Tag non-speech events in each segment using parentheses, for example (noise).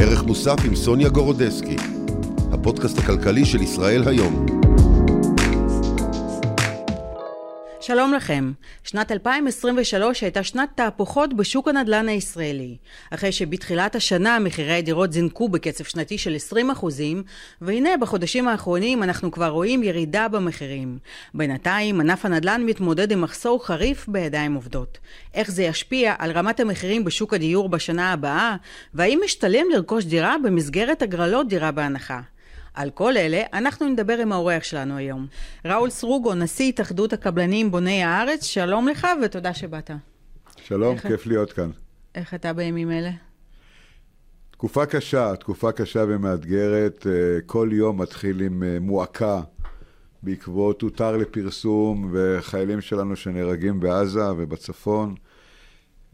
ערך מוסף עם סוניה גורודסקי, הפודקאסט הכלכלי של ישראל היום. שלום לכם. שנת 2023 הייתה שנת תהפוכות בשוק הנדל"ן הישראלי. אחרי שבתחילת השנה מחירי הדירות זינקו בקצב שנתי של 20%, והנה בחודשים האחרונים אנחנו כבר רואים ירידה במחירים. בינתיים ענף הנדל"ן מתמודד עם מחסור חריף בידיים עובדות. איך זה ישפיע על רמת המחירים בשוק הדיור בשנה הבאה, והאם משתלם לרכוש דירה במסגרת הגרלות דירה בהנחה. על כל אלה אנחנו נדבר עם האורח שלנו היום. ראול סרוגו, נשיא התאחדות הקבלנים בוני הארץ, שלום לך ותודה שבאת. שלום, איך כיף להיות כאן. איך אתה בימים אלה? תקופה קשה, תקופה קשה ומאתגרת. אה, כל יום מתחיל עם אה, מועקה בעקבות הותר לפרסום וחיילים שלנו שנהרגים בעזה ובצפון.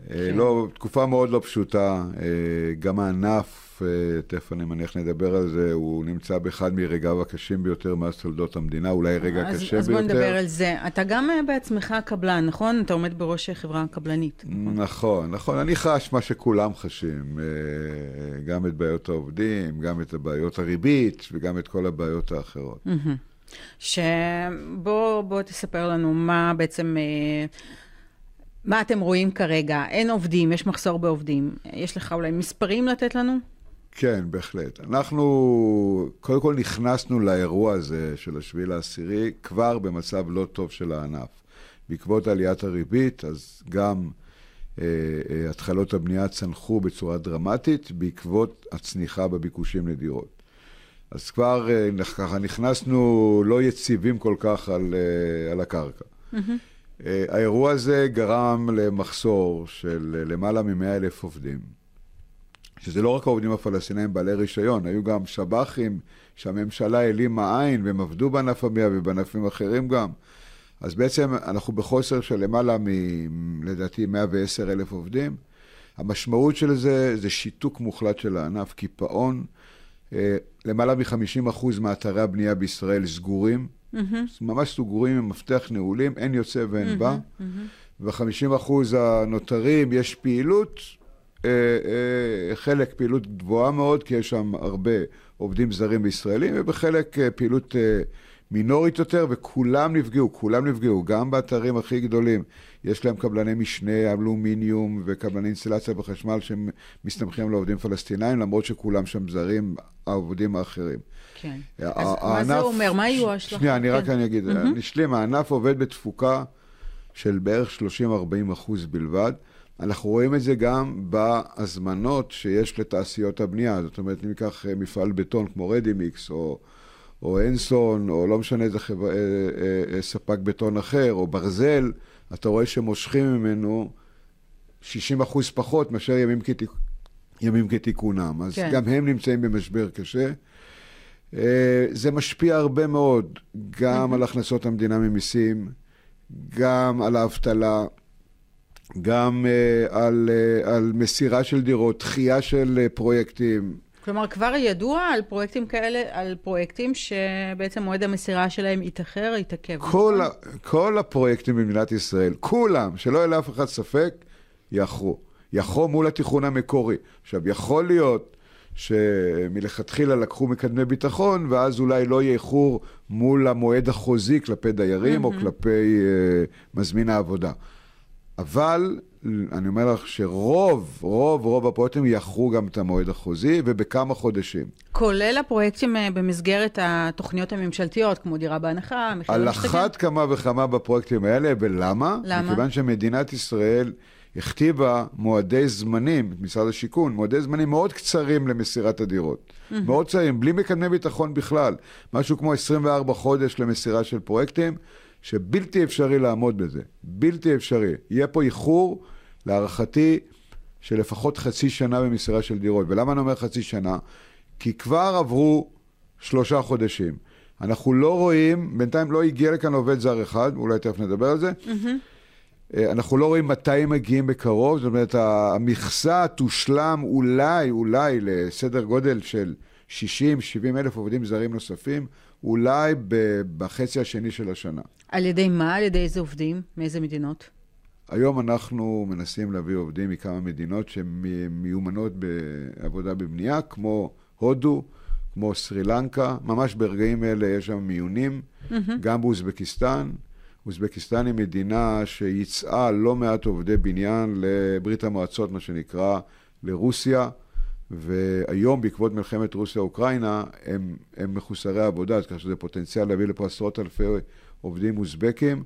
אה, כן. לא, תקופה מאוד לא פשוטה. גם הענף אה, תכף אני מניח נדבר על זה, הוא נמצא באחד מרגעיו הקשים ביותר מאז תולדות המדינה, אולי רגע אז, קשה אז ביותר. אז בוא נדבר על זה. אתה גם אה, בעצמך קבלן, נכון? אתה עומד בראש חברה קבלנית. נכון, נכון. נכון. אני חש מה שכולם חשים, אה, גם את בעיות העובדים, גם את הבעיות הריבית וגם את כל הבעיות האחרות. שבוא תספר לנו מה בעצם... מה אתם רואים כרגע? אין עובדים, יש מחסור בעובדים. יש לך אולי מספרים לתת לנו? כן, בהחלט. אנחנו קודם כל נכנסנו לאירוע הזה של השביעי לעשירי כבר במצב לא טוב של הענף. בעקבות עליית הריבית, אז גם אה, אה, התחלות הבנייה צנחו בצורה דרמטית בעקבות הצניחה בביקושים לדירות. אז כבר אה, ככה נכנסנו לא יציבים כל כך על, אה, על הקרקע. Mm-hmm. אה, האירוע הזה גרם למחסור של אה, למעלה מ-100 אלף עובדים. שזה לא רק העובדים הפלסטינאים בעלי רישיון, היו גם שב"חים שהממשלה העלימה עין והם עבדו בענף הבנייה ובענפים אחרים גם. אז בעצם אנחנו בחוסר של למעלה מ... לדעתי 110 אלף עובדים. המשמעות של זה זה שיתוק מוחלט של הענף, קיפאון. אה, למעלה מ-50% מאתרי הבנייה בישראל סגורים, mm-hmm. ממש סגורים עם מפתח נעולים, אין יוצא ואין mm-hmm, בא. Mm-hmm. ו-50% הנותרים יש פעילות, חלק פעילות גבוהה מאוד, כי יש שם הרבה עובדים זרים וישראלים, ובחלק אה, פעילות מינורית יותר, וכולם נפגעו, כולם נפגעו, גם באתרים הכי גדולים. יש להם קבלני משנה, אלומיניום וקבלני אינסטלציה בחשמל שמסתמכים על עובדים פלסטינאים, למרות שכולם שם זרים, העובדים האחרים. כן. אז מה זה אומר? מה יהיו ההשלכות? שנייה, אני רק כן. אני אגיד, נשלים, הענף עובד בתפוקה של בערך 30-40 אחוז בלבד. אנחנו רואים את זה גם בהזמנות שיש לתעשיות הבנייה. זאת אומרת, אם ניקח אה, מפעל בטון כמו רדימיקס, או, או אנסון, או לא משנה איזה חבר... אה, אה, ספק בטון אחר, או ברזל, אתה רואה שמושכים ממנו 60 אחוז פחות מאשר ימים, כתיק... ימים כתיקונם. אז כן. גם הם נמצאים במשבר קשה. זה משפיע הרבה מאוד, גם על הכנסות המדינה ממיסים, גם על האבטלה. גם uh, על, uh, על מסירה של דירות, דחייה של uh, פרויקטים. כלומר, כבר ידוע על פרויקטים כאלה, על פרויקטים שבעצם מועד המסירה שלהם יתאחר, יתעכב. כל, נכון? ה, כל הפרויקטים במדינת ישראל, כולם, שלא יהיה לאף אחד ספק, יאחרו. יאחרו מול התיכון המקורי. עכשיו, יכול להיות שמלכתחילה לקחו מקדמי ביטחון, ואז אולי לא יהיה איחור מול המועד החוזי כלפי דיירים mm-hmm. או כלפי uh, מזמין העבודה. אבל אני אומר לך שרוב, רוב, רוב הפרויקטים יאחרו גם את המועד החוזי, ובכמה חודשים. כולל הפרויקטים אה, במסגרת התוכניות הממשלתיות, כמו דירה בהנחה, מחיר על אחת כמה וכמה בפרויקטים האלה, ולמה? למה? מכיוון שמדינת ישראל הכתיבה מועדי זמנים, משרד השיכון, מועדי זמנים מאוד קצרים למסירת הדירות. Mm-hmm. מאוד קצרים, בלי מקדמי ביטחון בכלל. משהו כמו 24 חודש למסירה של פרויקטים. שבלתי אפשרי לעמוד בזה, בלתי אפשרי. יהיה פה איחור, להערכתי, של לפחות חצי שנה במסירה של דירות. ולמה אני אומר חצי שנה? כי כבר עברו שלושה חודשים. אנחנו לא רואים, בינתיים לא הגיע לכאן עובד זר אחד, אולי תכף נדבר על זה. Mm-hmm. אנחנו לא רואים מתי הם מגיעים בקרוב, זאת אומרת, המכסה תושלם אולי, אולי לסדר גודל של 60-70 אלף עובדים זרים נוספים, אולי בחצי השני של השנה. על ידי מה? על ידי איזה עובדים? מאיזה מדינות? היום אנחנו מנסים להביא עובדים מכמה מדינות שהן מיומנות בעבודה בבנייה, כמו הודו, כמו סרי לנקה, ממש ברגעים אלה יש שם מיונים, mm-hmm. גם באוזבקיסטן. אוזבקיסטן היא מדינה שייצאה לא מעט עובדי בניין לברית המועצות, מה שנקרא, לרוסיה, והיום בעקבות מלחמת רוסיה-אוקראינה הם, הם מחוסרי עבודה, אז ככה שזה פוטנציאל להביא לפה עשרות אלפי עובדים אוזבקים,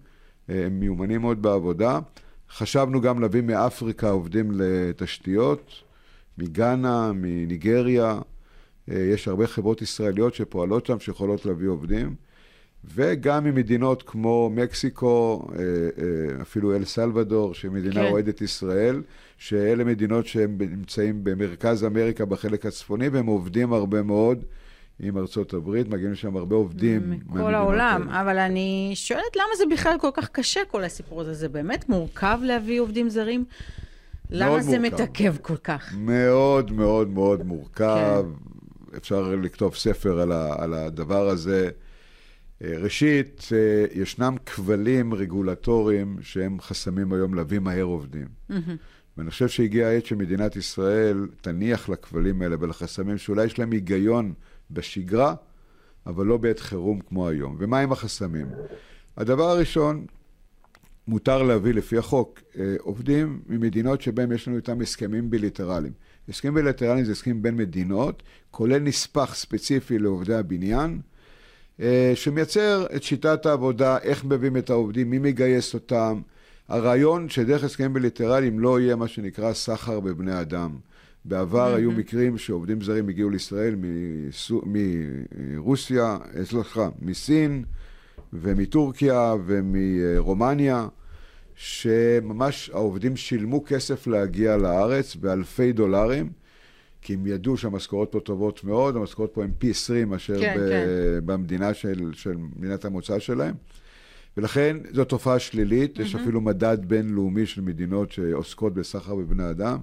הם מיומנים מאוד בעבודה. חשבנו גם להביא מאפריקה עובדים לתשתיות, מגאנה, מניגריה, יש הרבה חברות ישראליות שפועלות שם, שיכולות להביא עובדים. וגם ממדינות כמו מקסיקו, אה, אה, אפילו אל סלבדור, שהיא מדינה כן. אוהדת ישראל, שאלה מדינות שהן נמצאים במרכז אמריקה בחלק הצפוני, והם עובדים הרבה מאוד עם ארצות הברית, מגיעים לשם הרבה עובדים. מכל העולם, האלה. אבל אני שואלת למה זה בכלל כל כך קשה, כל הסיפור הזה? זה באמת מורכב להביא עובדים זרים? למה זה מורכב. מתעכב כל כך? מאוד מאוד מאוד מורכב. כן. אפשר לכתוב ספר על, ה, על הדבר הזה. אה, ראשית, אה, ישנם כבלים רגולטוריים שהם חסמים היום להביא מהר עובדים. Mm-hmm. ואני חושב שהגיעה העת שמדינת ישראל תניח לכבלים האלה ולחסמים שאולי יש להם היגיון בשגרה, אבל לא בעת חירום כמו היום. ומה עם החסמים? הדבר הראשון, מותר להביא לפי החוק אה, עובדים ממדינות שבהם יש לנו איתם הסכמים בילטרליים. הסכמים בילטרליים זה הסכמים בין מדינות, כולל נספח ספציפי לעובדי הבניין, שמייצר את שיטת העבודה, איך מביאים את העובדים, מי מגייס אותם. הרעיון שדרך הסכמים בליטרליים לא יהיה מה שנקרא סחר בבני אדם. בעבר mm-hmm. היו מקרים שעובדים זרים הגיעו לישראל מסו... מרוסיה, אה, סליחה, מסין ומטורקיה ומרומניה, שממש העובדים שילמו כסף להגיע לארץ באלפי דולרים. כי הם ידעו שהמשכורות פה טובות מאוד, המשכורות פה הן פי 20 מאשר כן, ב- כן. במדינה של, של מדינת המוצא שלהם. ולכן זו תופעה שלילית, mm-hmm. יש אפילו מדד בינלאומי של מדינות שעוסקות בסחר בבני אדם.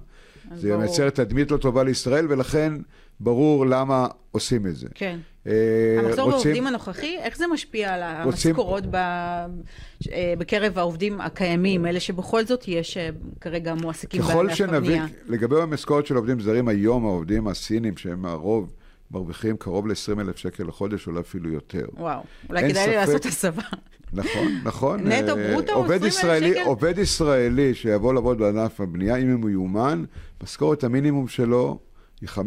זה ברור. מייצר תדמית לא טובה לישראל, ולכן ברור למה עושים את זה. כן. אה, המחזור רוצים... בעובדים הנוכחי, איך זה משפיע על המשכורות רוצים... ב... אה, בקרב העובדים הקיימים, אלה שבכל זאת יש אה, כרגע מועסקים בענף הבנייה? ככל שנביא, לגבי המשכורות של עובדים זרים, היום העובדים הסינים, שהם הרוב, מרוויחים קרוב ל-20,000 שקל לחודש, אולי אפילו יותר. וואו, אולי כדאי לי לעשות הסבה. נכון, נכון. נטו ברוטו הוא 20,000 שקל? עובד ישראלי שיבוא לעבוד בענף הבנייה, אם הוא מיומן, משכורת המינימום שלו היא 15-16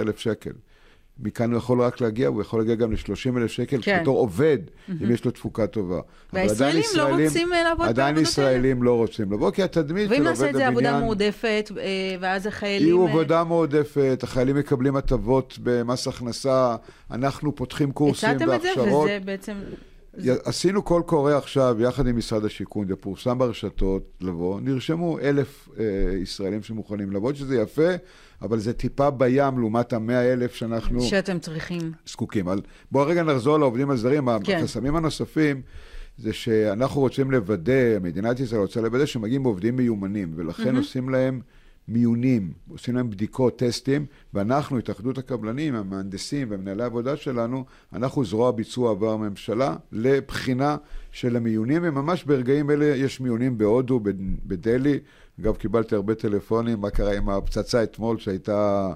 אלף שקל. מכאן הוא יכול רק להגיע, הוא יכול להגיע גם ל-30 אלף שקל כן. בתור עובד, mm-hmm. אם יש לו תפוקה טובה. והישראלים לא רוצים אה, לעבוד בעבודות האלה? עדיין ישראלים לא רוצים לבוא, כי התדמית של עובד הבניין... ואם נעשה את זה עבודה מועדפת, אה, ואז החיילים... יהיו אה, עבודה מועדפת, החיילים מקבלים הטבות במס הכנסה, אנחנו פותחים קורסים והכשרות. הצעתם את זה, וזה בעצם... עשינו קול קורא עכשיו, יחד עם משרד השיכון, זה פורסם ברשתות לבוא, נרשמו אלף אה, ישראלים שמוכנים לבוא, שזה יפה, אבל זה טיפה בים לעומת המאה אלף שאנחנו... שאתם צריכים. זקוקים. אבל בואו רגע נחזור לעובדים הזרים. כן. החסמים הנוספים זה שאנחנו רוצים לוודא, מדינת ישראל רוצה לוודא שמגיעים עובדים מיומנים, ולכן mm-hmm. עושים להם... מיונים, עושים להם בדיקות, טסטים, ואנחנו, התאחדות הקבלנים, המהנדסים ומנהלי העבודה שלנו, אנחנו זרוע ביצוע עבר הממשלה לבחינה של המיונים, וממש ברגעים אלה יש מיונים בהודו, בדלהי. אגב, קיבלתי הרבה טלפונים, מה קרה עם הפצצה אתמול, שהייתה,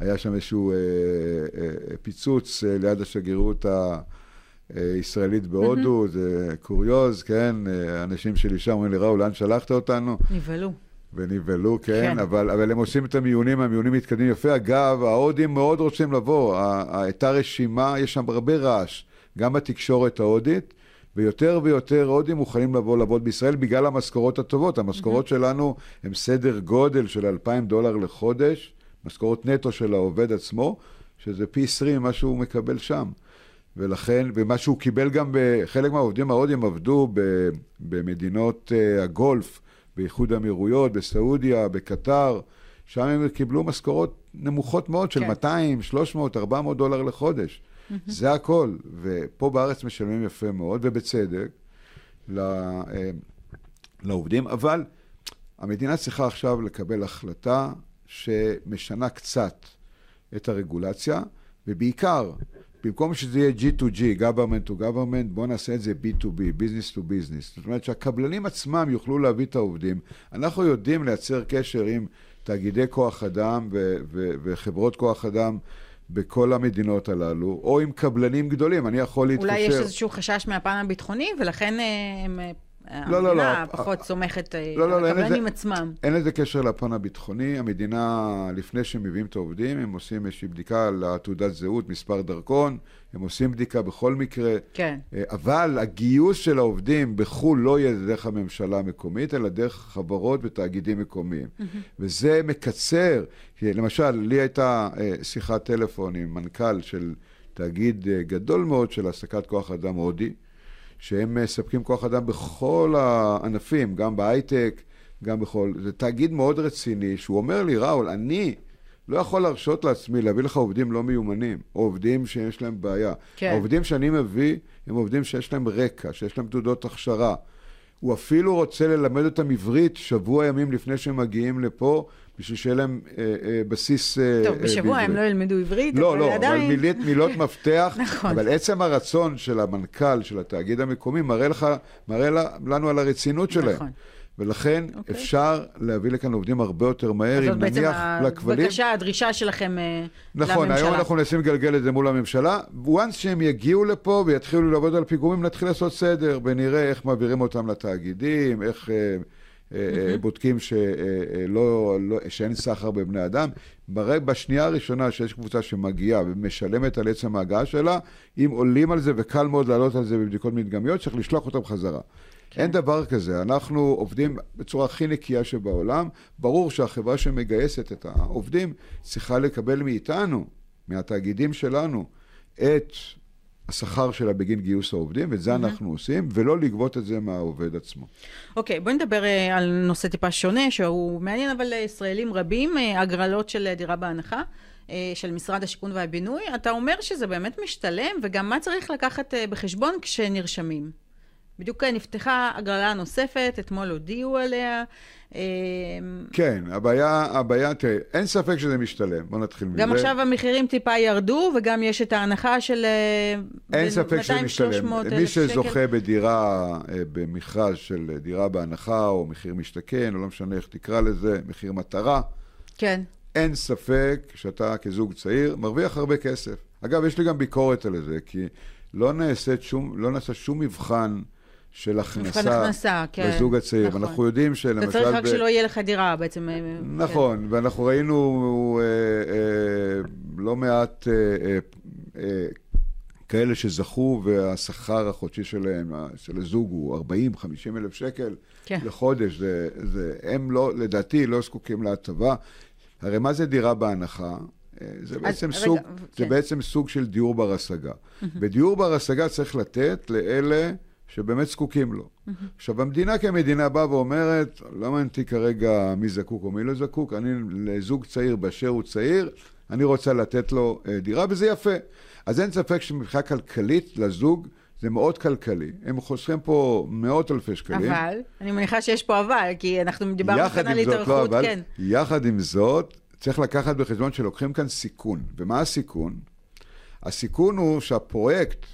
היה שם איזשהו אה, אה, פיצוץ אה, ליד השגרירות ה... ישראלית בהודו, mm-hmm. זה קוריוז, כן? אה, אנשים שלי שם אומרים לי, ראו, לאן שלחת אותנו? נבהלו. ונבהלו, כן, כן. אבל, אבל הם עושים את המיונים, המיונים מתקדמים יפה. אגב, ההודים מאוד רוצים לבוא. הייתה רשימה, יש שם הרבה רעש, גם בתקשורת ההודית, ויותר ויותר הודים מוכנים לבוא לעבוד בישראל בגלל המשכורות הטובות. המשכורות mm-hmm. שלנו הם סדר גודל של 2,000 דולר לחודש, משכורות נטו של העובד עצמו, שזה פי 20 ממה שהוא מקבל שם. ולכן, ומה שהוא קיבל גם, בחלק מהעובדים ההודים עבדו במדינות uh, הגולף. באיחוד האמירויות, בסעודיה, בקטר, שם הם קיבלו משכורות נמוכות מאוד של כן. 200, 300, 400 דולר לחודש. Mm-hmm. זה הכל. ופה בארץ משלמים יפה מאוד, ובצדק, אה, לעובדים, אבל המדינה צריכה עכשיו לקבל החלטה שמשנה קצת את הרגולציה, ובעיקר במקום שזה יהיה G2G, government to government, בואו נעשה את זה B2B, business to business. זאת אומרת שהקבלנים עצמם יוכלו להביא את העובדים. אנחנו יודעים לייצר קשר עם תאגידי כוח אדם ו- ו- וחברות כוח אדם בכל המדינות הללו, או עם קבלנים גדולים, אני יכול להתקשר... אולי יש איזשהו חשש מהפן הביטחוני, ולכן אה, הם... לא, לא, לא. המדינה פחות סומכת אה, לא, לא, על הקבלנים עצמם. אין לזה קשר לפן הביטחוני. המדינה, לפני שהם מביאים את העובדים, הם עושים איזושהי בדיקה על התעודת זהות, מספר דרכון, הם עושים בדיקה בכל מקרה. כן. אה, אבל הגיוס של העובדים בחו"ל לא יהיה דרך הממשלה המקומית, אלא דרך חברות ותאגידים מקומיים. וזה מקצר. למשל, לי הייתה אה, שיחת טלפון עם מנכ"ל של תאגיד אה, גדול מאוד של העסקת כוח אדם הודי, שהם מספקים כוח אדם בכל הענפים, גם בהייטק, גם בכל... זה תאגיד מאוד רציני, שהוא אומר לי, ראול, אני לא יכול להרשות לעצמי להביא לך עובדים לא מיומנים, או עובדים שיש להם בעיה. כן. העובדים שאני מביא הם עובדים שיש להם רקע, שיש להם תעודות הכשרה. הוא אפילו רוצה ללמד אותם עברית שבוע ימים לפני שהם מגיעים לפה, בשביל שיהיה להם אה, אה, בסיס אה, טוב, אה, בשבוע הם בעברית. לא ילמדו עברית, לא, אבל לא, אבל עדיין... מילות, מילות מפתח, (laughs) נכון. אבל עצם הרצון של המנכ"ל של התאגיד המקומי מראה, לך, מראה לנו על הרצינות שלהם. נכון. ולכן אוקיי. אפשר להביא לכאן עובדים הרבה יותר מהר, אם זאת בעצם נניח לכבלים. הבקשה, הדרישה שלכם אה, נכון, לממשלה. היום אנחנו מנסים לגלגל את זה מול הממשלה. once שהם יגיעו לפה ויתחילו לעבוד על פיגומים, נתחיל לעשות סדר, ונראה איך מעבירים אותם לתאגידים, איך אה, אה, אה, בודקים ש, אה, אה, לא, לא, שאין סחר בבני אדם. בשנייה הראשונה שיש קבוצה שמגיעה ומשלמת על עצם ההגעה שלה, אם עולים על זה וקל מאוד לעלות על זה בבדיקות מדגמיות, צריך לשלוח אותם חזרה. אין דבר כזה, אנחנו עובדים בצורה הכי נקייה שבעולם. ברור שהחברה שמגייסת את העובדים צריכה לקבל מאיתנו, מהתאגידים שלנו, את השכר שלה בגין גיוס העובדים, ואת זה אנחנו עושים, ולא לגבות את זה מהעובד עצמו. אוקיי, בואי נדבר אה, על נושא טיפה שונה, שהוא מעניין אבל לישראלים רבים, אה, הגרלות של אה, דירה בהנחה. אה, של משרד השיכון והבינוי, אתה אומר שזה באמת משתלם, וגם מה צריך לקחת אה, בחשבון כשנרשמים. בדיוק אה, נפתחה הגרלה נוספת, אתמול הודיעו עליה. אה, כן, הבעיה, הבעיה, תראה, אין ספק שזה משתלם, בוא נתחיל מזה. גם עכשיו המחירים טיפה ירדו, וגם יש את ההנחה של אה, אין ספק שזה 200-300 משתלם. מי שקל. שזוכה בדירה, אה, במכרז של דירה בהנחה, או מחיר משתכן, או לא משנה איך תקרא לזה, מחיר מטרה, כן. אין ספק שאתה כזוג צעיר מרוויח הרבה כסף. אגב, יש לי גם ביקורת על זה, כי לא נעשית שום, לא נעשה שום מבחן של הכנסה, הכנסה, כן. לזוג הצעיר. נכון. אנחנו יודעים שלמשל... אתה צריך רק ב- שלא יהיה לך דירה בעצם. אה, נכון, ואנחנו ראינו אה, אה, לא מעט אה, אה, אה, כאלה שזכו והשכר החודשי שלהם, של הזוג הוא 40-50 אלף שקל כן. לחודש. זה, זה, הם לא, לדעתי, לא זקוקים להטבה. הרי מה זה דירה בהנחה? אה, זה בעצם, רגע, סוג, זה כן. בעצם סוג של דיור בר השגה. ודיור בר השגה צריך לתת לאלה שבאמת זקוקים לו. עכשיו, המדינה כמדינה באה ואומרת, לא מעניין אותי כרגע מי זקוק או מי לא זקוק, אני לזוג צעיר באשר הוא צעיר, אני רוצה לתת לו אה, דירה, וזה יפה. אז אין ספק שמבחינה כלכלית לזוג זה מאוד כלכלי. הם חוסכים פה מאות אלפי שקלים. אבל, אני מניחה שיש פה אבל, כי אנחנו דיברנו כאן על לא התארכות, אבל, כן. יחד עם זאת, צריך לקחת בחשבון שלוקחים כאן סיכון. ומה הסיכון? הסיכון הוא שהפרויקט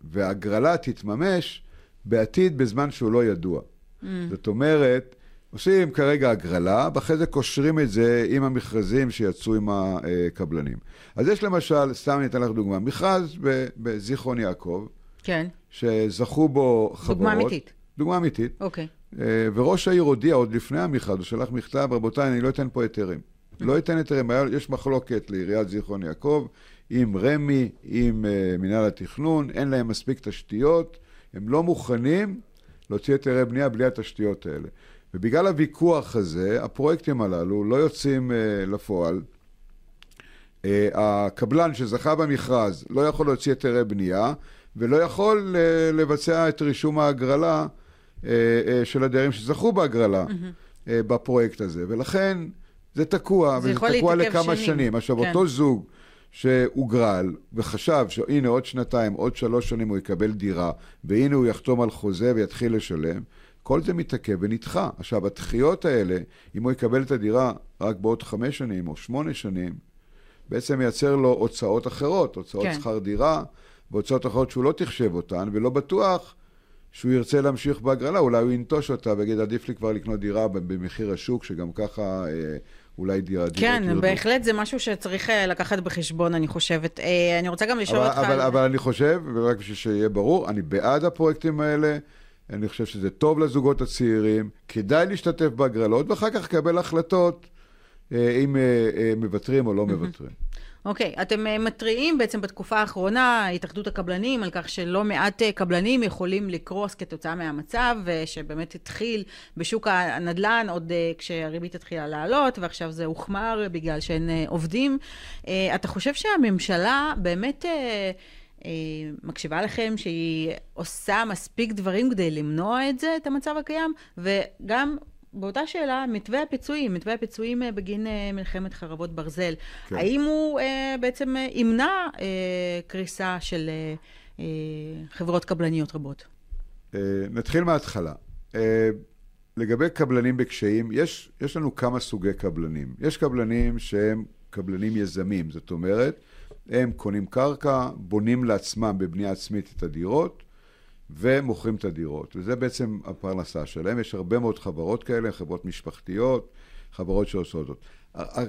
וההגרלה תתממש בעתיד בזמן שהוא לא ידוע. Mm. זאת אומרת, עושים כרגע הגרלה, ואחרי זה קושרים את זה עם המכרזים שיצאו עם הקבלנים. אז יש למשל, סתם אני אתן לך דוגמה, מכרז בזיכרון יעקב, כן, שזכו בו חברות. דוגמה אמיתית. דוגמה אמיתית. אוקיי. אה, וראש העיר הודיע עוד לפני המכרז, הוא שלח מכתב, רבותיי, אני לא אתן פה היתרים. לא אתן היתרים, יש מחלוקת לעיריית זיכרון יעקב עם רמ"י, עם uh, מינהל התכנון, אין להם מספיק תשתיות, הם לא מוכנים להוציא היתרי בנייה בלי התשתיות האלה. ובגלל הוויכוח הזה, הפרויקטים הללו לא יוצאים uh, לפועל. Uh, הקבלן שזכה במכרז לא יכול להוציא היתרי בנייה, ולא יכול uh, לבצע את רישום ההגרלה uh, uh, של הדיירים שזכו בהגרלה uh, בפרויקט הזה. ולכן זה תקוע, זה וזה תקוע לכמה שנים. שנים. עכשיו, כן. אותו זוג שהוגרל וחשב שהנה עוד שנתיים, עוד שלוש שנים הוא יקבל דירה, והנה הוא יחתום על חוזה ויתחיל לשלם, כל זה מתעכב ונדחה. עכשיו, הדחיות האלה, אם הוא יקבל את הדירה רק בעוד חמש שנים או שמונה שנים, בעצם מייצר לו הוצאות אחרות, הוצאות כן. שכר דירה, והוצאות אחרות שהוא לא תחשב אותן, ולא בטוח שהוא ירצה להמשיך בהגרלה, אולי הוא ינטוש אותה ויגיד, עדיף לי כבר לקנות דירה במחיר השוק, שגם ככה אה, אולי דירה, דירות כן, ירדו. בהחלט זה משהו שצריך אה, לקחת בחשבון, אני חושבת. אה, אני רוצה גם לשאול אבל, אותך... אבל, על- אבל אני חושב, ורק בשביל שיהיה ברור, אני בעד הפרויקטים האלה, אני חושב שזה טוב לזוגות הצעירים, כדאי להשתתף בהגרלות, ואחר כך לקבל החלטות אם מוותרים או לא מוותרים. אוקיי, אתם אה, מתריעים בעצם בתקופה האחרונה, התאחדות הקבלנים, על כך שלא מעט אה, קבלנים יכולים לקרוס כתוצאה מהמצב, אה, שבאמת התחיל בשוק הנדל"ן עוד כשהריבית התחילה לעלות, ועכשיו זה הוחמר בגלל שאין עובדים. אתה חושב שהממשלה באמת... מקשיבה לכם שהיא עושה מספיק דברים כדי למנוע את זה, את המצב הקיים, וגם באותה שאלה, מתווה הפיצויים, מתווה הפיצויים אה, בגין אה, מלחמת חרבות ברזל, כן. האם הוא אה, בעצם ימנע קריסה של חברות קבלניות רבות? נתחיל מההתחלה. לגבי קבלנים בקשיים, יש, יש לנו כמה סוגי קבלנים. יש קבלנים שהם קבלנים יזמים, זאת אומרת, הם קונים קרקע, בונים לעצמם בבנייה עצמית את הדירות, ומוכרים את הדירות. וזה בעצם הפרנסה שלהם. יש הרבה מאוד חברות כאלה, חברות משפחתיות, חברות שעושות זאת.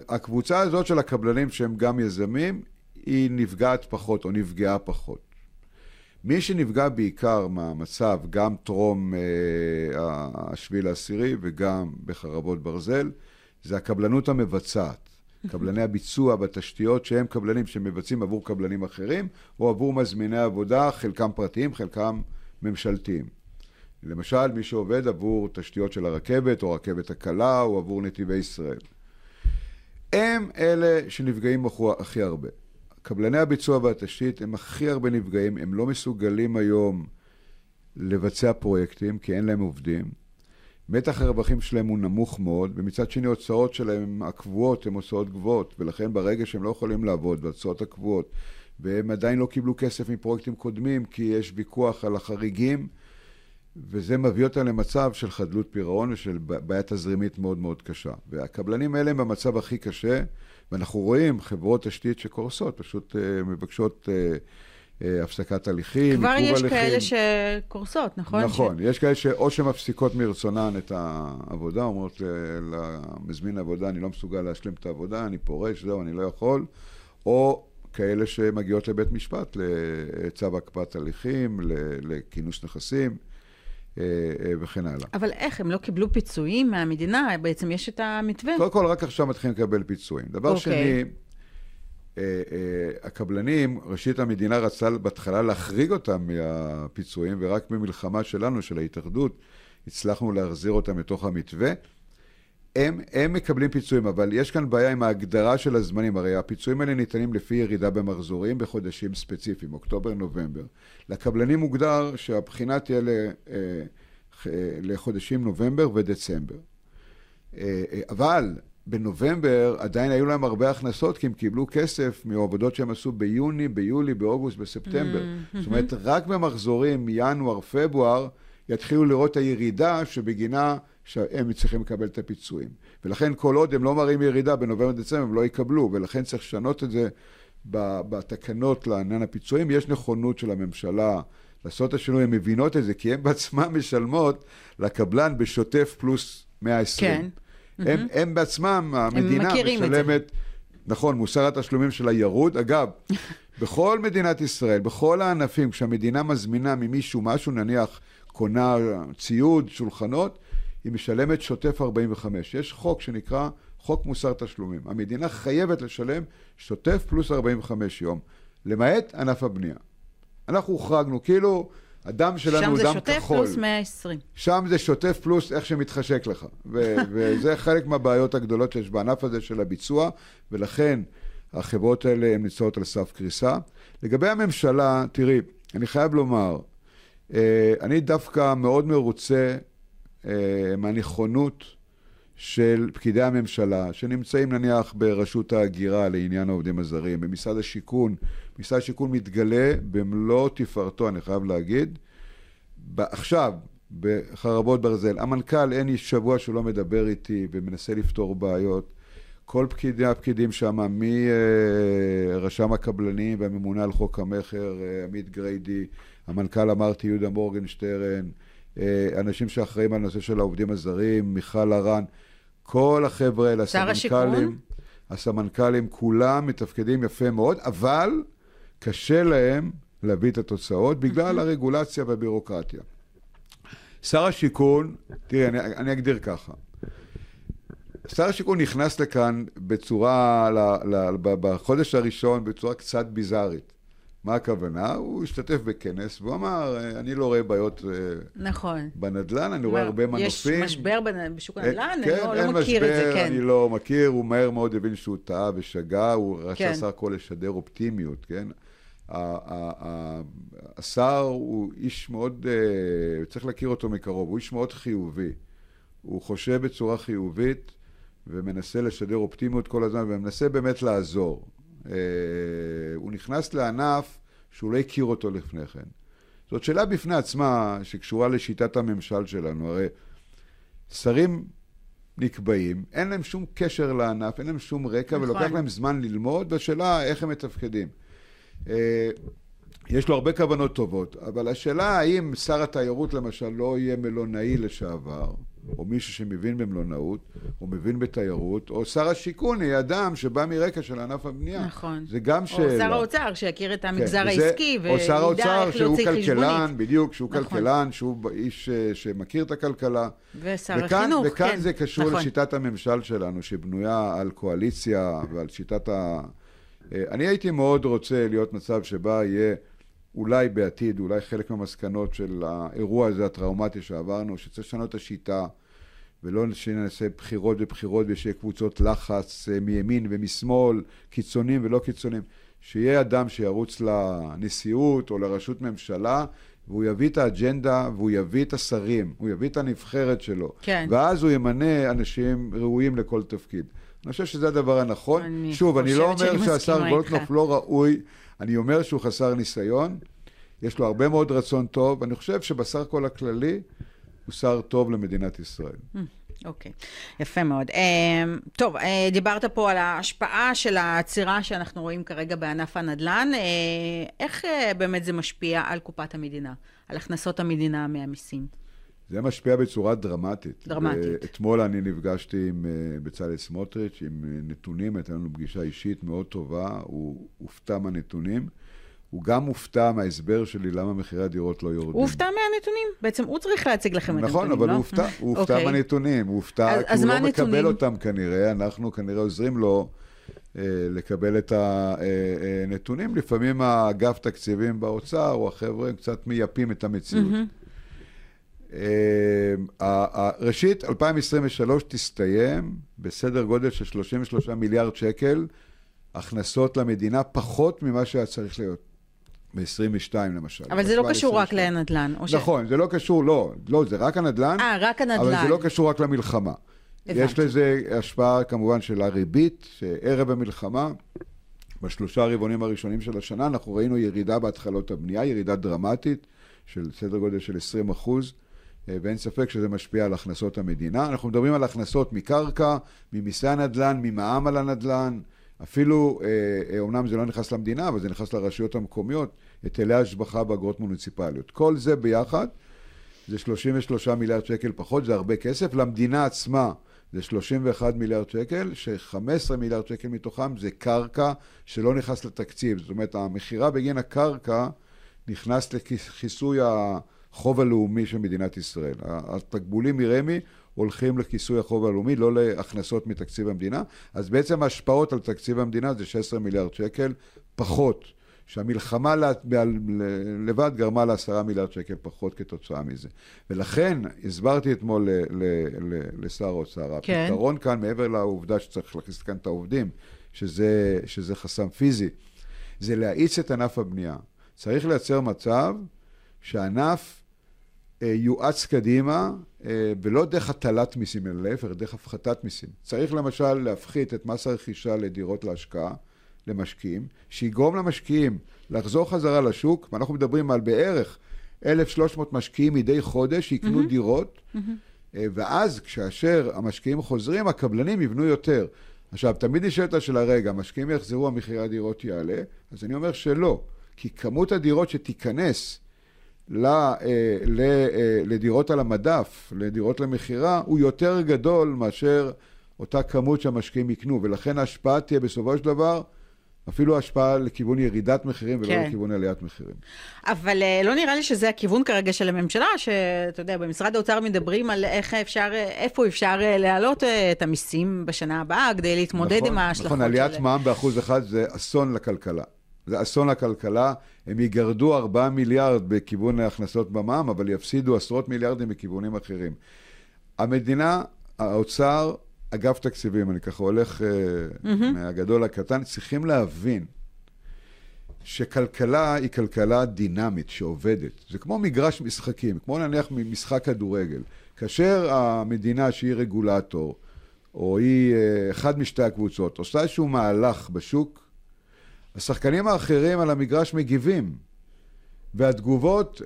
הקבוצה הזאת של הקבלנים שהם גם יזמים, היא נפגעת פחות או נפגעה פחות. מי שנפגע בעיקר מהמצב, גם טרום אה, השביל העשירי וגם בחרבות ברזל, זה הקבלנות המבצעת. (laughs) קבלני הביצוע בתשתיות שהם קבלנים שמבצעים עבור קבלנים אחרים, או עבור מזמיני עבודה, חלקם פרטיים, חלקם ממשלתיים. למשל, מי שעובד עבור תשתיות של הרכבת, או רכבת הקלה, או עבור נתיבי ישראל. הם אלה שנפגעים הכי הרבה. קבלני הביצוע והתשתית הם הכי הרבה נפגעים, הם לא מסוגלים היום לבצע פרויקטים, כי אין להם עובדים. מתח הרווחים שלהם הוא נמוך מאוד, ומצד שני ההוצאות שלהם הקבועות הן הוצאות גבוהות, ולכן ברגע שהם לא יכולים לעבוד, וההוצאות הקבועות, והם עדיין לא קיבלו כסף מפרויקטים קודמים, כי יש ויכוח על החריגים, וזה מביא אותם למצב של חדלות פירעון ושל בעיה תזרימית מאוד מאוד קשה. והקבלנים האלה הם במצב הכי קשה, ואנחנו רואים חברות תשתית שקורסות, פשוט uh, מבקשות uh, הפסקת הליכים, כבר עיכוב יש הליכים. כאלה שקורסות, נכון? נכון, יש כאלה שאו שמפסיקות מרצונן את העבודה, אומרות למזמין העבודה, אני לא מסוגל להשלים את העבודה, אני פורש, זהו, אני לא יכול, או כאלה שמגיעות לבית משפט לצו הקפאת הליכים, לכינוס נכסים אה, אה, וכן הלאה. אבל איך, הם לא קיבלו פיצויים מהמדינה? בעצם יש את המתווה. קודם כל, רק עכשיו מתחילים לקבל פיצויים. דבר אוקיי. שני, אה, הקבלנים, ראשית המדינה רצתה בהתחלה להחריג אותם מהפיצויים, ורק במלחמה שלנו, של ההתאחדות, הצלחנו להחזיר אותם לתוך המתווה. הם, הם מקבלים פיצויים, אבל יש כאן בעיה עם ההגדרה של הזמנים. הרי הפיצויים האלה ניתנים לפי ירידה במחזורים בחודשים ספציפיים, אוקטובר-נובמבר. לקבלנים מוגדר שהבחינה תהיה ל, אה, ח- לחודשים נובמבר ודצמבר. אה, אה, אבל בנובמבר עדיין היו להם הרבה הכנסות, כי הם קיבלו כסף מעבודות שהם עשו ביוני, ביולי, באוגוסט, בספטמבר. Mm-hmm. זאת אומרת, רק במחזורים מינואר, פברואר, יתחילו לראות הירידה שבגינה שהם צריכים לקבל את הפיצויים. ולכן כל עוד הם לא מראים ירידה בנובמבר דצמבר, הם לא יקבלו, ולכן צריך לשנות את זה בתקנות לעניין הפיצויים. יש נכונות של הממשלה לעשות את השינוי, הן מבינות את זה, כי הן בעצמן משלמות לקבלן בשוטף פלוס 120. כן. הם, הם בעצמם, המדינה. משלמת, נכון, מוסר התשלומים שלה ירוד. אגב, (laughs) בכל מדינת ישראל, בכל הענפים, כשהמדינה מזמינה ממישהו משהו, נניח קונה ציוד, שולחנות, היא משלמת שוטף 45. יש חוק שנקרא חוק מוסר תשלומים. המדינה חייבת לשלם שוטף פלוס 45 יום, למעט ענף הבנייה. אנחנו הוחרגנו, כאילו הדם שלנו שם הוא זה דם שוטף כחול. פלוס 120. שם זה שוטף פלוס איך שמתחשק לך. ו- (laughs) וזה חלק מהבעיות הגדולות שיש בענף הזה של הביצוע, ולכן החברות האלה הן נמצאות על סף קריסה. לגבי הממשלה, תראי, אני חייב לומר, אה, אני דווקא מאוד מרוצה מהנכונות של פקידי הממשלה, שנמצאים נניח ברשות ההגירה לעניין העובדים הזרים, במשרד השיכון. משרד השיכון מתגלה במלוא תפארתו, אני חייב להגיד. עכשיו, בחרבות ברזל, המנכ"ל אין איש שבוע שהוא לא מדבר איתי ומנסה לפתור בעיות. כל פקידי הפקידים שם, מרשם הקבלנים והממונה על חוק המכר, אה, עמית גריידי, המנכ"ל אמרתי יהודה מורגנשטרן, אה, אנשים שאחראים על הנושא של העובדים הזרים, מיכל הרן, כל החבר'ה האלה, הסמנכ"לים, הסמנכ"לים, כולם מתפקדים יפה מאוד, אבל קשה להם להביא את התוצאות בגלל הרגולציה והבירוקרטיה. שר השיכון, תראי, אני, אני אגדיר ככה. שר השיכון נכנס לכאן בצורה, ל, ל, בחודש הראשון, בצורה קצת ביזארית. מה הכוונה? הוא השתתף בכנס והוא אמר, אני לא רואה בעיות אה, נכון. בנדל"ן, אני רואה הרבה מנופים. יש משבר בשוק הנדל"ן? אה, כן, אני לא, לא מכיר משבר, את זה, כן. אני לא מכיר, הוא מהר מאוד הבין שהוא טעה ושגה, הוא רצה כן. סך הכל לשדר אופטימיות, כן? השר הוא איש מאוד, אה, צריך להכיר אותו מקרוב, הוא איש מאוד חיובי. הוא חושב בצורה חיובית ומנסה לשדר אופטימיות כל הזמן ומנסה באמת לעזור. אה, הוא נכנס לענף שהוא לא הכיר אותו לפני כן. זאת שאלה בפני עצמה שקשורה לשיטת הממשל שלנו. הרי שרים נקבעים, אין להם שום קשר לענף, אין להם שום רקע, נכון. ולוקח להם זמן ללמוד, והשאלה איך הם מתפקדים. אה, יש לו הרבה כוונות טובות, אבל השאלה האם שר התיירות למשל לא יהיה מלונאי לשעבר, או מישהו שמבין במלונאות, או מבין בתיירות, או שר השיכון יהיה אדם שבא מרקע של ענף הבנייה. נכון. זה גם או שאלה. שר האוצר, שיכיר את המגזר כן, וזה- העסקי, או שר האוצר שהוא כלכלן, חשבונית. בדיוק, שהוא נכון. כלכלן, שהוא איש אה, שמכיר את הכלכלה. ושר וכאן, החינוך, וכאן כן. זה קשור נכון. לשיטת הממשל שלנו, שבנויה על קואליציה ועל שיטת ה... אה, אני הייתי מאוד רוצה להיות מצב שבה יהיה אולי בעתיד, אולי חלק מהמסקנות של האירוע הזה הטראומטי שעברנו, שצריך לשנות את השיטה, ולא שנעשה בחירות ובחירות ושיהיה קבוצות לחץ אה, מימין ומשמאל, קיצונים ולא קיצונים. שיהיה אדם שירוץ לנשיאות או לראשות ממשלה, והוא יביא את האג'נדה והוא יביא את השרים, הוא יביא את הנבחרת שלו. כן. ואז הוא ימנה אנשים ראויים לכל תפקיד. אני חושב שזה הדבר הנכון. אני שוב, אני לא אומר שהשר גולדקנופ. לא ראוי, אני אומר שהוא חסר ניסיון, יש לו הרבה מאוד רצון טוב, ואני חושב שבסך הכל הכללי הוא שר טוב למדינת ישראל. אוקיי, יפה מאוד. אמ, טוב, אה, דיברת פה על ההשפעה של העצירה שאנחנו רואים כרגע בענף הנדל"ן. אה, איך אה, באמת זה משפיע על קופת המדינה, על הכנסות המדינה מהמיסים? זה משפיע בצורה דרמטית. דרמטית. אתמול אני נפגשתי עם אה, בצלאל סמוטריץ', עם אה, נתונים, הייתה לנו פגישה אישית מאוד טובה, הוא הופתע מהנתונים. הוא גם הופתע מההסבר שלי למה מחירי הדירות לא יורדים. הוא הופתע מהנתונים, בעצם הוא צריך להציג לכם את נכון, הנתונים, אבל לא? הוא הופתע, הוא הופתע אוקיי. מהנתונים, הוא הופתע אז- כי הוא לא מקבל? אותם כנראה, אנחנו כנראה עוזרים לו אה, לקבל את הנתונים. לפעמים האגף תקציבים באוצר, או החבר'ה, קצת מייפים את המציאות. אה, ראשית, 2023 תסתיים בסדר גודל של 33 מיליארד שקל הכנסות למדינה, פחות ממה שהיה צריך להיות ב-22 למשל. אבל זה לא קשור רק ל-22. לנדל"ן, ש... נכון, זה לא קשור, לא, לא, זה רק הנדל"ן, אה, רק הנדל"ן. אבל זה לא קשור רק למלחמה. הבנתי. יש לזה השפעה כמובן של הריבית, שערב המלחמה, בשלושה הרבעונים הראשונים של השנה, אנחנו ראינו ירידה בהתחלות הבנייה, ירידה דרמטית של סדר גודל של 20 אחוז, ואין ספק שזה משפיע על הכנסות המדינה. אנחנו מדברים על הכנסות מקרקע, ממיסי הנדל"ן, ממע"מ על הנדל"ן, אפילו, אה, אה, אומנם זה לא נכנס למדינה, אבל זה נכנס לרשויות המקומיות, היטלי השבחה באגרות מוניציפליות. כל זה ביחד זה 33 מיליארד שקל פחות, זה הרבה כסף. למדינה עצמה זה 31 מיליארד שקל, ש-15 מיליארד שקל מתוכם זה קרקע שלא נכנס לתקציב. זאת אומרת, המכירה בגין הקרקע נכנס לכיסוי החוב הלאומי של מדינת ישראל. התקבולים מרמ"י הולכים לכיסוי החוב הלאומי, לא להכנסות מתקציב המדינה. אז בעצם ההשפעות על תקציב המדינה זה 16 מיליארד שקל פחות. שהמלחמה לבד גרמה לעשרה מיליארד שקל פחות כתוצאה מזה. ולכן הסברתי אתמול לשר האוצר, כן. הפתרון כאן, מעבר לעובדה שצריך להכניס כאן את העובדים, שזה, שזה חסם פיזי, זה להאיץ את ענף הבנייה. צריך לייצר מצב שהענף אה, יואץ קדימה, אה, ולא דרך הטלת מיסים, אלא להפך, דרך הפחתת מיסים. צריך למשל להפחית את מס הרכישה לדירות להשקעה, למשקיעים, שיגרום למשקיעים לחזור חזרה לשוק, ואנחנו מדברים על בערך 1,300 משקיעים מדי חודש שיקנו דירות, אה, ואז כאשר המשקיעים חוזרים, הקבלנים יבנו יותר. עכשיו, תמיד נשאלת השאלה, רגע, המשקיעים יחזרו, המחירי הדירות יעלה? אז אני אומר שלא, כי כמות הדירות שתיכנס לדירות על המדף, לדירות למכירה, הוא יותר גדול מאשר אותה כמות שהמשקיעים יקנו, ולכן ההשפעה תהיה בסופו של דבר אפילו השפעה לכיוון ירידת מחירים ולא כן. לכיוון עליית מחירים. אבל uh, לא נראה לי שזה הכיוון כרגע של הממשלה, שאתה יודע, במשרד האוצר מדברים על איך אפשר, איפה אפשר להעלות את המיסים בשנה הבאה כדי להתמודד נכון, עם ההשלכות נכון, עליית של... מע"מ באחוז אחד זה אסון לכלכלה. זה אסון לכלכלה, הם יגרדו 4 מיליארד בכיוון ההכנסות במע"מ, אבל יפסידו עשרות מיליארדים בכיוונים אחרים. המדינה, האוצר, אגף תקציבים, אני ככה הולך mm-hmm. מהגדול לקטן, צריכים להבין שכלכלה היא כלכלה דינמית שעובדת. זה כמו מגרש משחקים, כמו נניח משחק כדורגל. כאשר המדינה שהיא רגולטור, או היא אה, אחד משתי הקבוצות, עושה איזשהו מהלך בשוק, השחקנים האחרים על המגרש מגיבים. והתגובות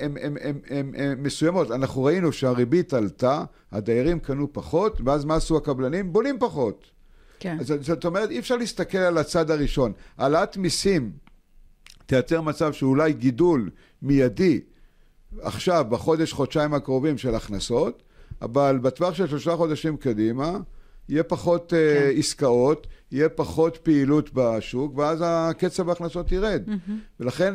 הן מסוימות. אנחנו ראינו שהריבית עלתה, הדיירים קנו פחות, ואז מה עשו הקבלנים? בונים פחות. כן. אז זאת אומרת, אי אפשר להסתכל על הצד הראשון. העלאת מיסים תייצר מצב שאולי גידול מיידי עכשיו, בחודש, חודשיים הקרובים של הכנסות, אבל בטווח של שלושה חודשים קדימה, יהיה פחות אה, כן. uh, עסקאות, יהיה פחות פעילות בשוק, ואז הקצב ההכנסות ירד. Mm-hmm. ולכן,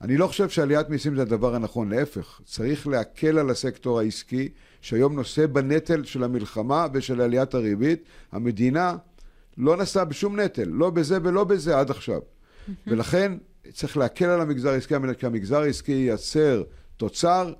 אני לא חושב שעליית מיסים זה הדבר הנכון, להפך. צריך להקל על הסקטור העסקי, שהיום נושא בנטל של המלחמה ושל עליית הריבית. המדינה לא נשאה בשום נטל, לא בזה ולא בזה עד עכשיו. Mm-hmm. ולכן צריך להקל על המגזר העסקי, כי המגזר העסקי ייצר תוצר,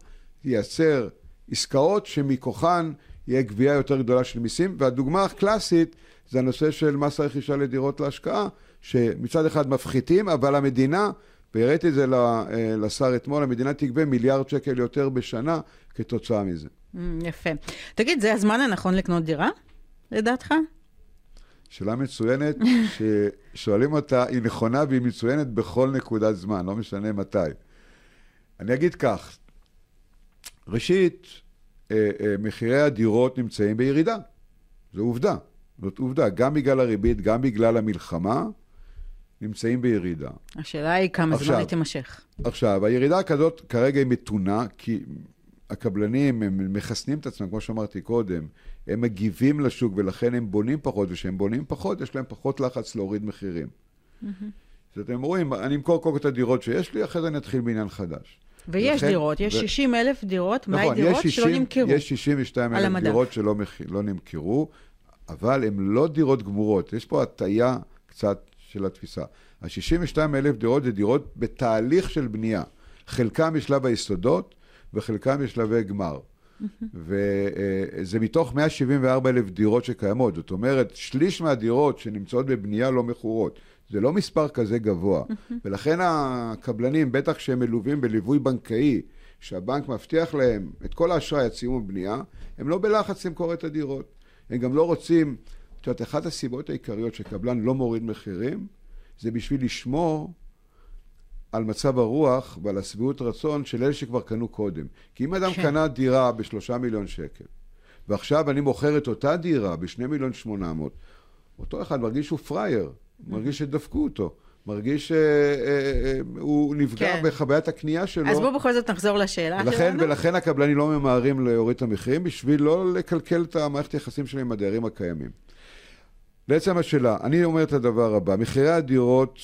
ייצר עסקאות שמכוחן יהיה גבייה יותר גדולה של מיסים, והדוגמה הקלאסית זה הנושא של מס הרכישה לדירות להשקעה, שמצד אחד מפחיתים, אבל המדינה, והראיתי את זה אה, לשר אתמול, המדינה תגבה מיליארד שקל יותר בשנה כתוצאה מזה. Mm, יפה. תגיד, זה הזמן הנכון לקנות דירה, לדעתך? שאלה מצוינת, (laughs) ששואלים אותה, היא נכונה והיא מצוינת בכל נקודת זמן, לא משנה מתי. אני אגיד כך, ראשית, אה, אה, מחירי הדירות נמצאים בירידה. זו עובדה. זאת עובדה. גם בגלל הריבית, גם בגלל המלחמה, נמצאים בירידה. השאלה היא כמה עכשיו, זמן היא תימשך. עכשיו, הירידה כזאת כרגע היא מתונה, כי הקבלנים, הם מחסנים את עצמם, כמו שאמרתי קודם, הם מגיבים לשוק ולכן הם בונים פחות, וכשהם בונים פחות, יש להם פחות לחץ להוריד מחירים. Mm-hmm. אז אתם רואים, אני אמכור קודם כל את הדירות שיש לי, אחרי זה אני אתחיל בעניין חדש. ויש לכן, דירות, יש ו... 60 אלף דירות, נכון, דירות 60, שלא נמכרו. יש 62 אלף דירות שלא מח... לא נמכרו, אבל הן לא דירות גמורות. יש פה הטיה קצת של התפיסה. ה-62 אלף דירות זה דירות בתהליך של בנייה. חלקם בשלב היסודות וחלקם בשלבי גמר. (laughs) וזה מתוך 174 אלף דירות שקיימות. זאת אומרת, שליש מהדירות שנמצאות בבנייה לא מכורות. זה לא מספר כזה גבוה. (laughs) ולכן הקבלנים, בטח כשהם מלווים בליווי בנקאי, שהבנק מבטיח להם את כל האשראי עד סיום הבנייה, הם לא בלחץ למכור את הדירות. הם גם לא רוצים, את יודעת, אחת הסיבות העיקריות שקבלן לא מוריד מחירים, זה בשביל לשמור על מצב הרוח ועל השביעות רצון של אלה שכבר קנו קודם. כי אם אדם כן. קנה דירה בשלושה מיליון שקל, ועכשיו אני מוכר את אותה דירה בשני מיליון שמונה מאות, אותו אחד מרגיש שהוא פראייר. מרגיש שדפקו אותו. מרגיש שהוא אה, אה, אה, נפגע כן. בחוויית הקנייה שלו. אז בואו בכל זאת נחזור לשאלה ולכן, שלנו. ולכן הקבלנים לא ממהרים להוריד את המחירים בשביל לא לקלקל את המערכת היחסים שלהם עם הדיירים הקיימים. לעצם השאלה, אני אומר את הדבר הבא, מחירי הדירות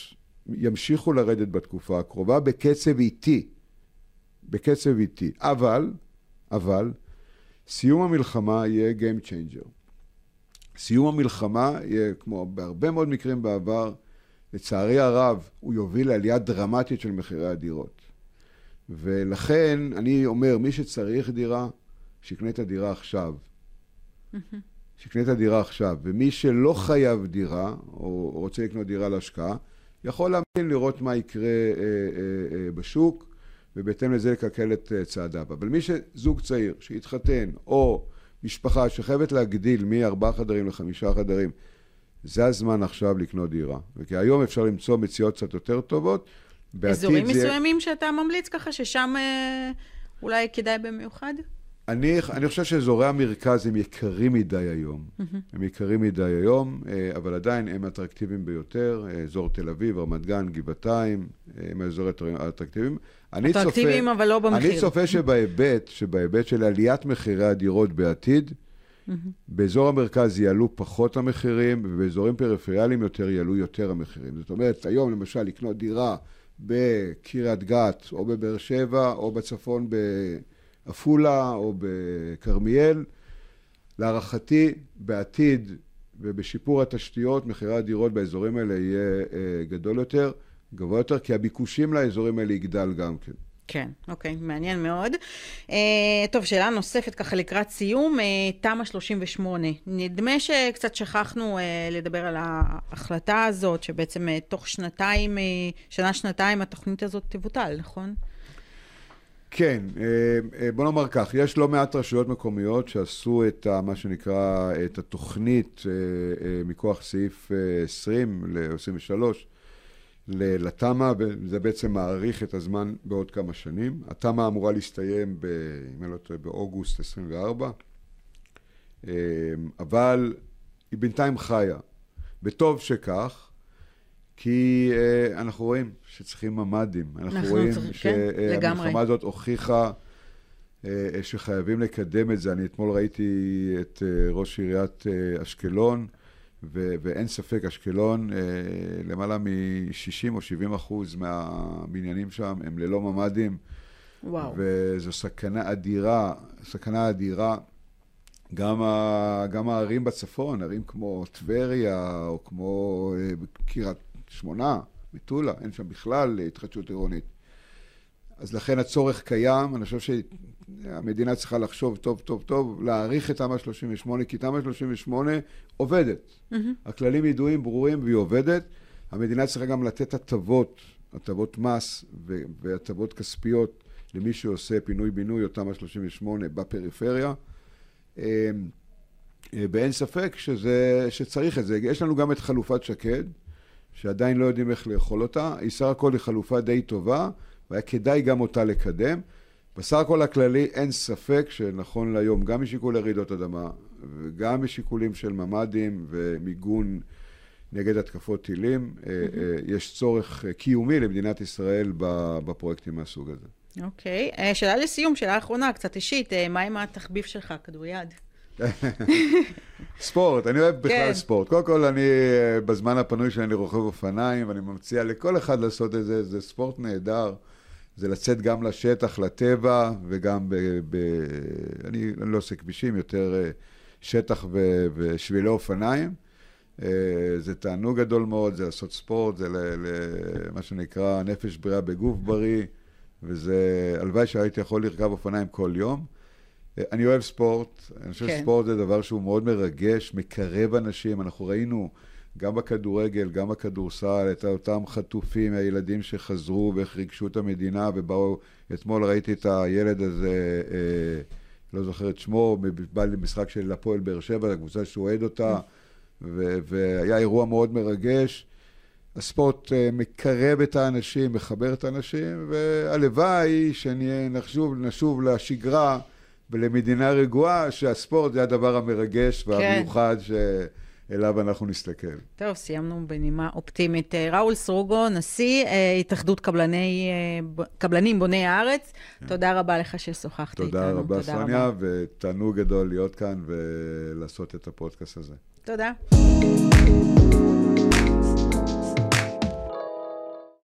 ימשיכו לרדת בתקופה הקרובה בקצב איטי. בקצב איטי. אבל, אבל, סיום המלחמה יהיה Game Changer. סיום המלחמה יהיה, כמו בהרבה מאוד מקרים בעבר, לצערי הרב, הוא יוביל לעלייה דרמטית של מחירי הדירות. ולכן אני אומר, מי שצריך דירה, שיקנה את הדירה עכשיו. שיקנה את הדירה עכשיו. ומי שלא חייב דירה, או רוצה לקנות דירה להשקעה, יכול להמתין לראות מה יקרה אה, אה, אה, בשוק, ובהתאם לזה לקלקל את אה, צעדיו. אבל מי שזוג צעיר שהתחתן, או משפחה שחייבת להגדיל מארבעה חדרים לחמישה חדרים, זה הזמן עכשיו לקנות דירה. וכי היום אפשר למצוא מציאות קצת יותר טובות. אזורים זה... מסוימים שאתה ממליץ ככה, ששם אה, אולי כדאי במיוחד? אני, אני חושב שאזורי המרכז הם יקרים מדי היום. Mm-hmm. הם יקרים מדי היום, אה, אבל עדיין הם אטרקטיביים ביותר. אה, אזור תל אביב, רמת גן, גבעתיים, אה, הם האזורים האטרקטיביים. אטרקטיביים, אבל לא במחיר. אני צופה שבהיבט, שבהיבט של עליית מחירי הדירות בעתיד, mm-hmm. באזור המרכז יעלו פחות המחירים, ובאזורים פריפריאליים יותר יעלו יותר המחירים. זאת אומרת, היום למשל לקנות דירה בקריית גת, או בבאר שבע, או בצפון. בעפולה או בכרמיאל. להערכתי, בעתיד ובשיפור התשתיות, מחירי הדירות באזורים האלה יהיה אה, גדול יותר, גבוה יותר, כי הביקושים לאזורים האלה יגדל גם כן. כן, אוקיי, מעניין מאוד. Uh, טוב, שאלה נוספת ככה לקראת סיום, uh, תמ"א 38. נדמה שקצת שכחנו uh, לדבר על ההחלטה הזאת, שבעצם uh, תוך שנתיים, uh, שנה-שנתיים התוכנית הזאת תבוטל, נכון? כן, אה, אה, בוא נאמר כך, יש לא מעט רשויות מקומיות שעשו את ה, מה שנקרא, את התוכנית אה, מכוח סעיף 20 ל-23 לתמ"א, וזה בעצם מאריך את הזמן בעוד כמה שנים. התמ"א אמורה להסתיים, ב, אם אני לא טועה, באוגוסט 24, אבל היא בינתיים חיה, וטוב שכך. כי uh, אנחנו רואים שצריכים ממ"דים. אנחנו, אנחנו רואים שהמלחמה כן, הזאת הוכיחה uh, שחייבים לקדם את זה. אני אתמול ראיתי את uh, ראש עיריית uh, אשקלון, ו- ואין ספק, אשקלון, uh, למעלה מ-60 או 70 אחוז מהבניינים שם הם ללא ממ"דים. וואו. וזו סכנה אדירה, סכנה אדירה. גם, ה, גם הערים בצפון, ערים כמו טבריה, או כמו קריית שמונה, מטולה, אין שם בכלל התחדשות עירונית. אז לכן הצורך קיים, אני חושב שהמדינה צריכה לחשוב טוב טוב טוב, להעריך את תמ"א 38, כי תמ"א 38 עובדת. Mm-hmm. הכללים ידועים, ברורים, והיא עובדת. המדינה צריכה גם לתת הטבות, הטבות מס והטבות כספיות למי שעושה פינוי-בינוי או תמ"א 38 בפריפריה. אמ, אה, ואין ספק שזה, שצריך את זה. יש לנו גם את חלופת שקד, שעדיין לא יודעים איך לאכול אותה. היא סך הכל היא חלופה די טובה, והיה כדאי גם אותה לקדם. בסך הכל הכללי אין ספק שנכון להיום, גם משיקולי רעידות אדמה וגם משיקולים של ממ"דים ומיגון נגד התקפות טילים, mm-hmm. יש צורך קיומי למדינת ישראל בפרויקטים מהסוג הזה. אוקיי. Okay. שאלה לסיום, שאלה אחרונה, קצת אישית, מה עם התחביב שלך, כדוריד? (laughs) ספורט, אני אוהב בכלל כן. ספורט. קודם כל, אני, בזמן הפנוי שלי אני רוכב אופניים, ואני מציע לכל אחד לעשות את זה, זה ספורט נהדר. זה לצאת גם לשטח, לטבע, וגם ב... ב אני, אני לא עושה כבישים, יותר אה, שטח ו, ושבילי אופניים. אה, זה תענוג גדול מאוד, זה לעשות ספורט, זה למה שנקרא נפש בריאה בגוף בריא, וזה, הלוואי שהייתי יכול לרכב אופניים כל יום. אני אוהב ספורט, אני חושב כן. שספורט זה דבר שהוא מאוד מרגש, מקרב אנשים. אנחנו ראינו גם בכדורגל, גם בכדורסל, את אותם חטופים, הילדים שחזרו ואיך ריגשו את המדינה, ובאו, אתמול ראיתי את הילד הזה, אה, לא זוכר את שמו, בא למשחק של הפועל באר שבע, הקבוצה שאוהד אותה, ו- והיה אירוע מאוד מרגש. הספורט אה, מקרב את האנשים, מחבר את האנשים, והלוואי שנשוב נשוב לשגרה. ולמדינה רגועה, שהספורט זה הדבר המרגש והמיוחד כן. שאליו אנחנו נסתכל. טוב, סיימנו בנימה אופטימית. אה, ראול סרוגו, נשיא אה, התאחדות קבלני, אה, קבלנים בוני הארץ, כן. תודה רבה לך ששוחחת איתנו. תודה רבה, סוניה, ותענוג גדול להיות כאן ולעשות את הפודקאסט הזה. תודה.